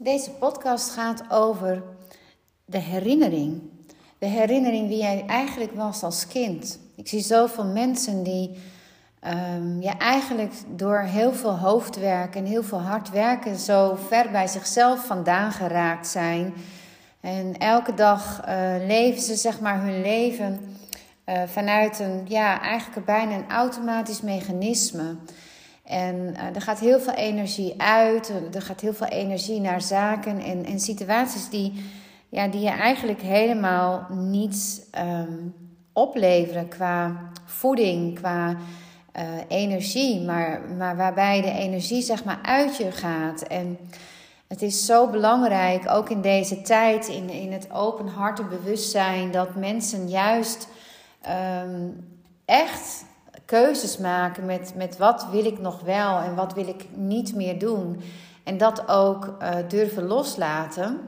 Deze podcast gaat over de herinnering. De herinnering wie jij eigenlijk was als kind. Ik zie zoveel mensen die um, ja, eigenlijk door heel veel hoofdwerk en heel veel hard werken zo ver bij zichzelf vandaan geraakt zijn. En elke dag uh, leven ze zeg maar hun leven uh, vanuit een, ja, eigenlijk bijna een automatisch mechanisme. En uh, er gaat heel veel energie uit, er gaat heel veel energie naar zaken en, en situaties die, ja, die je eigenlijk helemaal niet um, opleveren qua voeding, qua uh, energie, maar, maar waarbij de energie zeg maar uit je gaat. En het is zo belangrijk, ook in deze tijd, in, in het open bewustzijn, dat mensen juist um, echt keuzes maken met, met wat wil ik nog wel en wat wil ik niet meer doen. En dat ook uh, durven loslaten.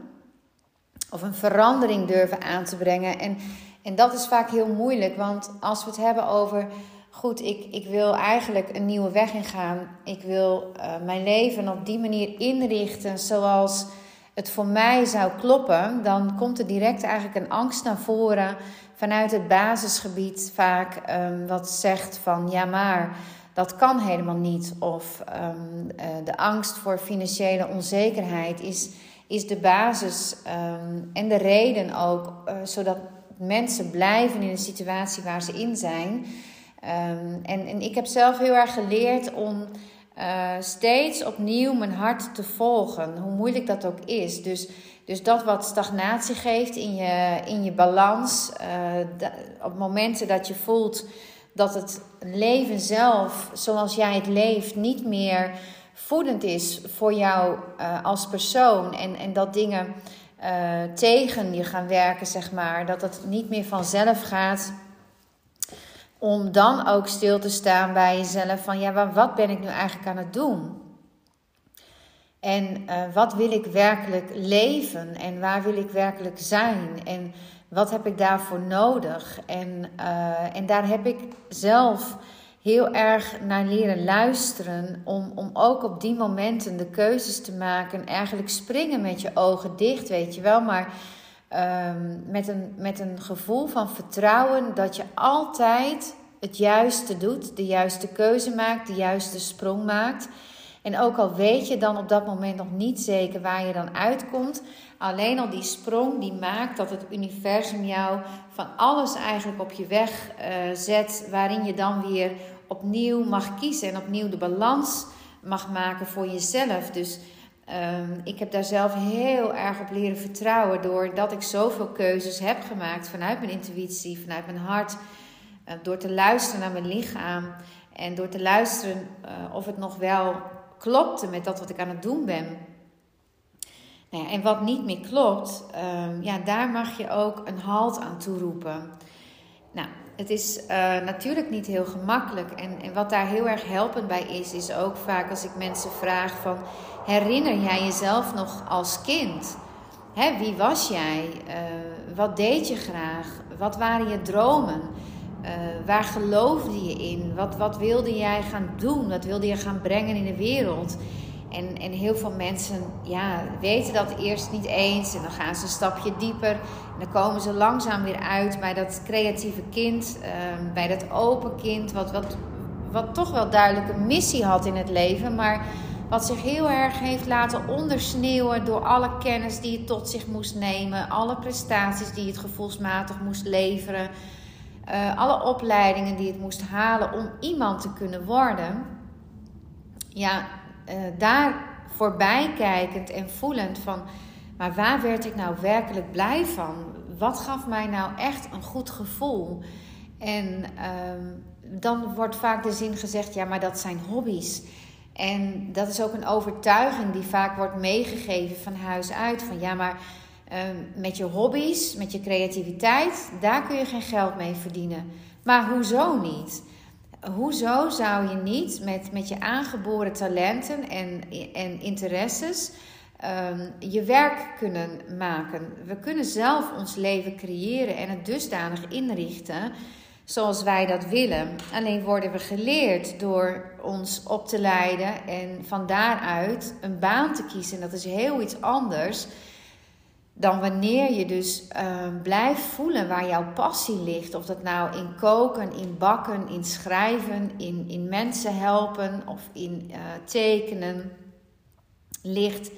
Of een verandering durven aan te brengen. En, en dat is vaak heel moeilijk, want als we het hebben over. Goed, ik, ik wil eigenlijk een nieuwe weg ingaan. Ik wil uh, mijn leven op die manier inrichten zoals het voor mij zou kloppen. Dan komt er direct eigenlijk een angst naar voren vanuit het basisgebied vaak um, wat zegt van ja maar dat kan helemaal niet. Of um, uh, de angst voor financiële onzekerheid is, is de basis um, en de reden ook, uh, zodat mensen blijven in de situatie waar ze in zijn. en, en ik heb zelf heel erg geleerd om uh, steeds opnieuw mijn hart te volgen, hoe moeilijk dat ook is. Dus dus dat wat stagnatie geeft in je, in je balans, uh, op momenten dat je voelt dat het leven zelf, zoals jij het leeft, niet meer voedend is voor jou uh, als persoon. En, en dat dingen tegen je gaan werken, zeg maar. Dat het niet meer vanzelf gaat. Om dan ook stil te staan bij jezelf van ja, wat ben ik nu eigenlijk aan het doen? En uh, wat wil ik werkelijk leven? En waar wil ik werkelijk zijn? En wat heb ik daarvoor nodig? En, uh, en daar heb ik zelf heel erg naar leren luisteren. Om, om ook op die momenten de keuzes te maken. Eigenlijk springen met je ogen dicht, weet je wel. Maar um, met, een, met een gevoel van vertrouwen dat je altijd het juiste doet. De juiste keuze maakt, de juiste sprong maakt. En ook al weet je dan op dat moment nog niet zeker waar je dan uitkomt, alleen al die sprong die maakt dat het universum jou van alles eigenlijk op je weg uh, zet, waarin je dan weer opnieuw mag kiezen en opnieuw de balans mag maken voor jezelf. Dus um, ik heb daar zelf heel erg op leren vertrouwen doordat ik zoveel keuzes heb gemaakt vanuit mijn intuïtie, vanuit mijn hart, uh, door te luisteren naar mijn lichaam en door te luisteren uh, of het nog wel klopte met dat wat ik aan het doen ben. Nou ja, en wat niet meer klopt, uh, ja, daar mag je ook een halt aan toeroepen. Nou, het is uh, natuurlijk niet heel gemakkelijk. En, en wat daar heel erg helpend bij is, is ook vaak als ik mensen vraag van... Herinner jij jezelf nog als kind? Hè, wie was jij? Uh, wat deed je graag? Wat waren je dromen? Uh, waar geloofde je in? Wat, wat wilde jij gaan doen? Wat wilde je gaan brengen in de wereld? En, en heel veel mensen ja, weten dat eerst niet eens. En dan gaan ze een stapje dieper. En dan komen ze langzaam weer uit bij dat creatieve kind. Uh, bij dat open kind. Wat, wat, wat toch wel duidelijk een missie had in het leven. Maar wat zich heel erg heeft laten ondersneeuwen door alle kennis die het tot zich moest nemen. Alle prestaties die het gevoelsmatig moest leveren. Uh, alle opleidingen die het moest halen om iemand te kunnen worden. Ja, uh, daar voorbij kijkend en voelend van, maar waar werd ik nou werkelijk blij van? Wat gaf mij nou echt een goed gevoel? En uh, dan wordt vaak de zin gezegd, ja, maar dat zijn hobby's. En dat is ook een overtuiging die vaak wordt meegegeven van huis uit. Van ja, maar Ehm, met je hobby's, met je creativiteit, daar kun je geen geld mee verdienen. Maar hoezo niet? Hoezo zou je niet met, met je aangeboren talenten en, en interesses um, je werk kunnen maken? We kunnen zelf ons leven creëren en het dusdanig inrichten zoals wij dat willen. Alleen worden we geleerd door ons op te leiden en van daaruit een baan te kiezen. En dat is heel iets anders dan wanneer je dus uh, blijft voelen waar jouw passie ligt. Of dat nou in koken, in bakken, in schrijven, in, in mensen helpen of in uh, tekenen ligt.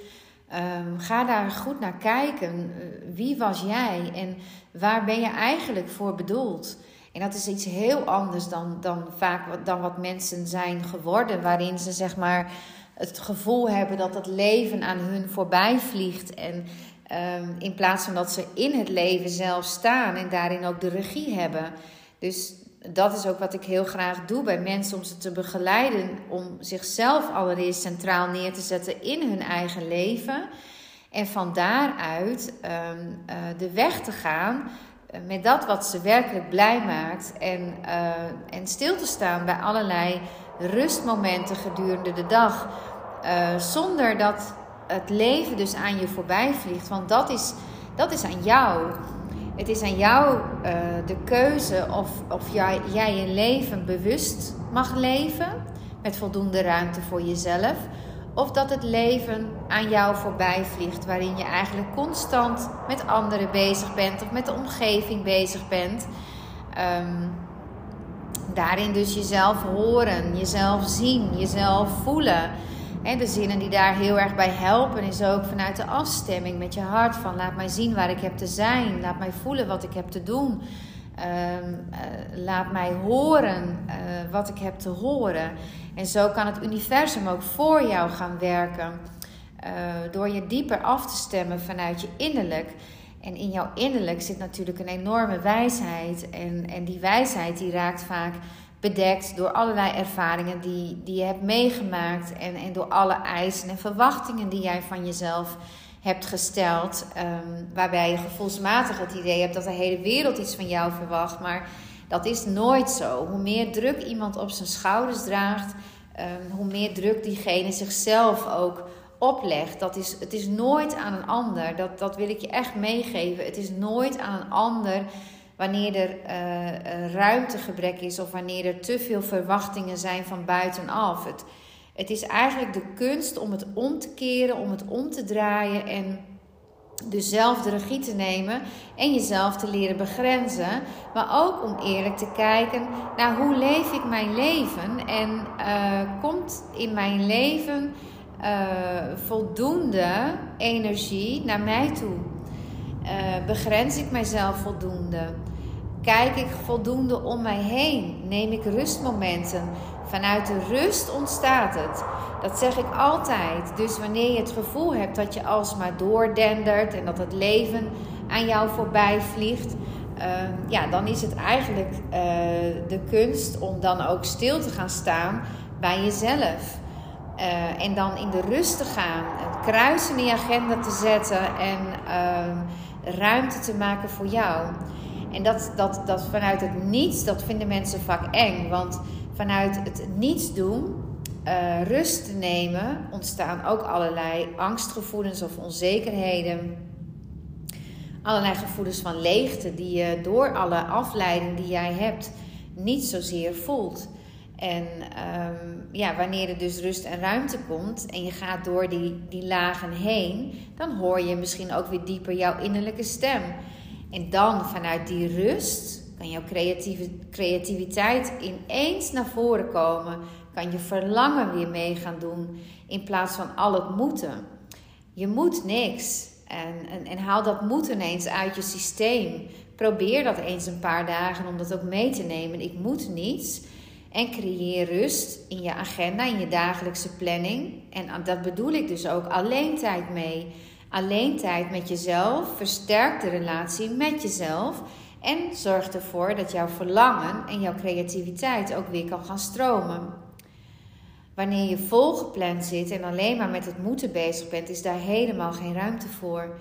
Um, ga daar goed naar kijken. wie was jij en waar ben je eigenlijk voor bedoeld? En dat is iets heel anders dan, dan vaak dan wat mensen zijn geworden, waarin ze zeg maar het gevoel hebben dat het leven aan hun voorbij vliegt. En um, in plaats van dat ze in het leven zelf staan en daarin ook de regie hebben. Dus dat is ook wat ik heel graag doe bij mensen om ze te begeleiden. Om zichzelf allereerst centraal neer te zetten in hun eigen leven. En van daaruit um, uh, de weg te gaan eh, met dat wat ze werkelijk blij maakt. En, uh, en stil te staan bij allerlei rustmomenten gedurende de dag. Uh, zonder dat het leven dus aan je voorbij vliegt. Want dat is, dat is aan jou. Het is aan jou de keuze of, of jij, jij je leven bewust mag leven. Met voldoende ruimte voor jezelf. Of dat het leven aan jou voorbij vliegt, waarin je eigenlijk constant met anderen bezig bent of met de omgeving bezig bent. Um, daarin dus jezelf horen, jezelf zien, jezelf voelen. En de zinnen die daar heel erg bij helpen is ook vanuit de afstemming met je hart van laat mij zien waar ik heb te zijn, laat mij voelen wat ik heb te doen. Um, uh, laat mij horen uh, wat ik heb te horen. En zo kan het universum ook voor jou gaan werken. Uh, door je dieper af te stemmen vanuit je innerlijk. En in jouw innerlijk zit natuurlijk een enorme wijsheid. En, en die wijsheid die raakt vaak bedekt door allerlei ervaringen die, die je hebt meegemaakt. En, en door alle eisen en verwachtingen die jij van jezelf hebt gesteld. Um, waarbij je gevoelsmatig het idee hebt dat de hele wereld iets van jou verwacht. Maar dat is nooit zo. Hoe meer druk iemand op zijn schouders draagt, um, hoe meer druk diegene zichzelf ook oplegt. Dat is, het is nooit aan een ander. Dat, dat wil ik je echt meegeven. Het is nooit aan een ander wanneer er uh, ruimtegebrek is of wanneer er te veel verwachtingen zijn van buitenaf. Het, het is eigenlijk de kunst om het om te keren, om het om te draaien en dus zelf de regie te nemen en jezelf te leren begrenzen. Maar ook om eerlijk te kijken naar hoe leef ik mijn leven en uh, komt in mijn leven uh, voldoende energie naar mij toe. Uh, begrens ik mijzelf voldoende? Kijk ik voldoende om mij heen? Neem ik rustmomenten? Vanuit de rust ontstaat het. Dat zeg ik altijd. Dus wanneer je het gevoel hebt dat je alsmaar doordendert en dat het leven aan jou voorbij vliegt, uh, ja, dan is het eigenlijk uh, de kunst om dan ook stil te gaan staan bij jezelf. Uh, en dan in de rust te gaan, het kruis in je agenda te zetten en ehm, ruimte te maken voor jou. En dat, dat, dat vanuit het niets, dat vinden mensen vaak eng. Want vanuit het niets doen, uh, rust te nemen, ontstaan ook allerlei angstgevoelens of onzekerheden. Allerlei gevoelens van leegte die je door alle afleiding die jij hebt niet zozeer voelt. En um, ja, wanneer er dus rust en ruimte komt en je gaat door die, die lagen heen, dan hoor je misschien ook weer dieper jouw innerlijke stem. En dan vanuit die rust kan jouw creatieve, creativiteit ineens naar voren komen. Kan je verlangen weer mee gaan doen in plaats van al het moeten. Je moet niks. En, en, en haal dat moeten eens uit je systeem. Probeer dat eens een paar dagen om dat ook mee te nemen. Ik moet niets. En creëer rust in je agenda, in je dagelijkse planning. En dat bedoel ik dus ook alleen tijd mee. Alleen tijd met jezelf versterkt de relatie met jezelf en zorgt ervoor dat jouw verlangen en jouw creativiteit ook weer kan gaan stromen. Wanneer je volgepland zit en alleen maar met het moeten bezig bent, is daar helemaal geen ruimte voor.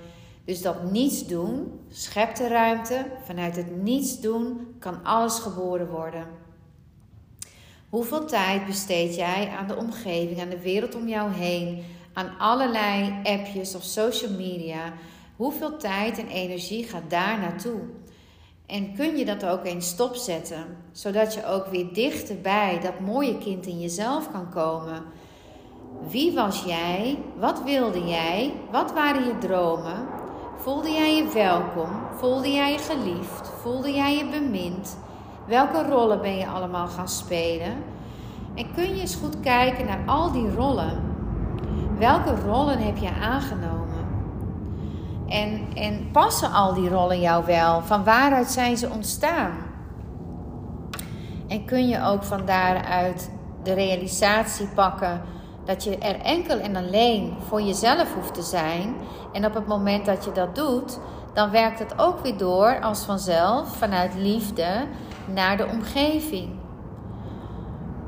Dus dat niets doen schept de ruimte. Vanuit het niets doen kan alles geboren worden. Hoeveel tijd besteed jij aan de omgeving, aan de wereld om jou heen, aan allerlei appjes of social media? Hoeveel tijd en energie gaat daar naartoe? En kun je dat ook eens stopzetten, zodat je ook weer dichter bij dat mooie kind in jezelf kan komen. Wie was jij? Wat wilde jij? Wat waren je dromen? Voelde jij je welkom? Voelde jij je geliefd? Voelde jij je bemind? Welke rollen ben je allemaal gaan spelen? En kun je eens goed kijken naar al die rollen. Welke rollen heb je aangenomen? En, en passen al die rollen jou wel? Van waaruit zijn ze ontstaan? En kun je ook van daaruit de realisatie pakken dat je er enkel en alleen voor jezelf hoeft te zijn. En op het moment dat je dat doet, dan werkt het ook weer door als vanzelf vanuit liefde naar de omgeving.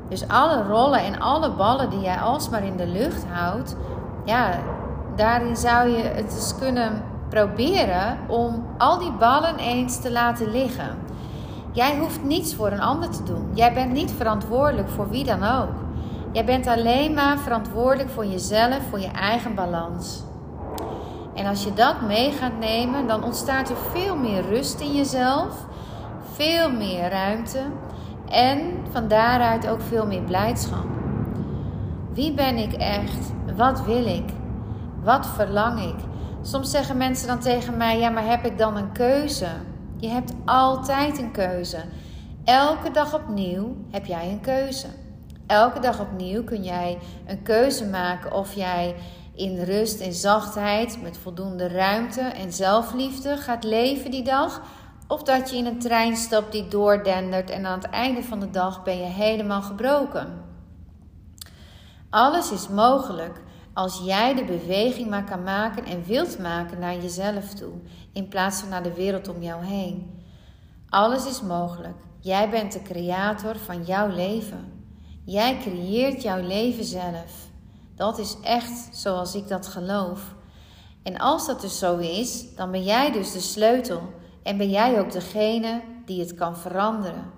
Dus alle rollen en alle ballen die jij alsmaar in de lucht houdt, ja, daarin zou je het eens kunnen proberen om al die ballen eens te laten liggen. Jij hoeft niets voor een ander te doen. Jij bent niet verantwoordelijk voor wie dan ook. Jij bent alleen maar verantwoordelijk voor jezelf, voor je eigen balans. En als je dat mee gaat nemen, dan ontstaat er veel meer rust in jezelf, veel meer ruimte en van daaruit ook veel meer blijdschap. Wie ben ik echt? Wat wil ik? Wat verlang ik? Soms zeggen mensen dan tegen mij: Ja, maar heb ik dan een keuze? Je hebt altijd een keuze. Elke dag opnieuw heb jij een keuze. Elke dag opnieuw kun jij een keuze maken of jij in rust en zachtheid, met voldoende ruimte en zelfliefde gaat leven die dag. Of dat je in een trein stapt die doordendert en aan het einde van de dag ben je helemaal gebroken. Alles is mogelijk als jij de beweging maar kan maken en wilt maken naar jezelf toe, in plaats van naar de wereld om jou heen. Alles is mogelijk. Jij bent de creator van jouw leven. Jij creëert jouw leven zelf. Dat is echt zoals ik dat geloof. En als dat dus zo is, dan ben jij dus de sleutel en ben jij ook degene die het kan veranderen.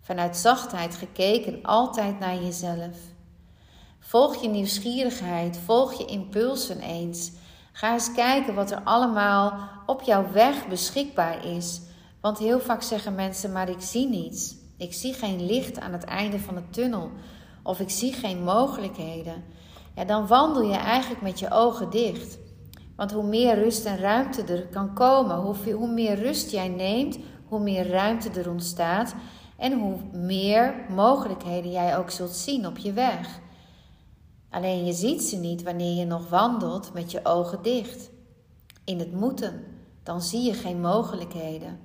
Vanuit zachtheid gekeken altijd naar jezelf. Volg je nieuwsgierigheid, volg je impulsen eens. Ga eens kijken wat er allemaal op jouw weg beschikbaar is. Want heel vaak zeggen mensen: Maar ik zie niets. Ik zie geen licht aan het einde van de tunnel. Of ik zie geen mogelijkheden. Ja, dan wandel je eigenlijk met je ogen dicht. Want hoe meer rust en ruimte er kan komen, hoe, meer rust jij neemt, hoe meer ruimte er ontstaat en hoe meer mogelijkheden jij ook zult zien op je weg. Alleen je ziet ze niet wanneer je nog wandelt met je ogen dicht. In het moeten, dan zie je geen mogelijkheden.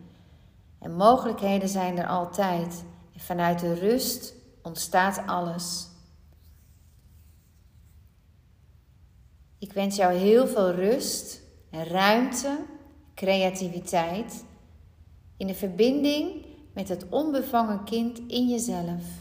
En mogelijkheden zijn er altijd. En vanuit de rust ontstaat alles. Ik wens jou heel veel rust en ruimte, creativiteit in de verbinding met het onbevangen kind in jezelf.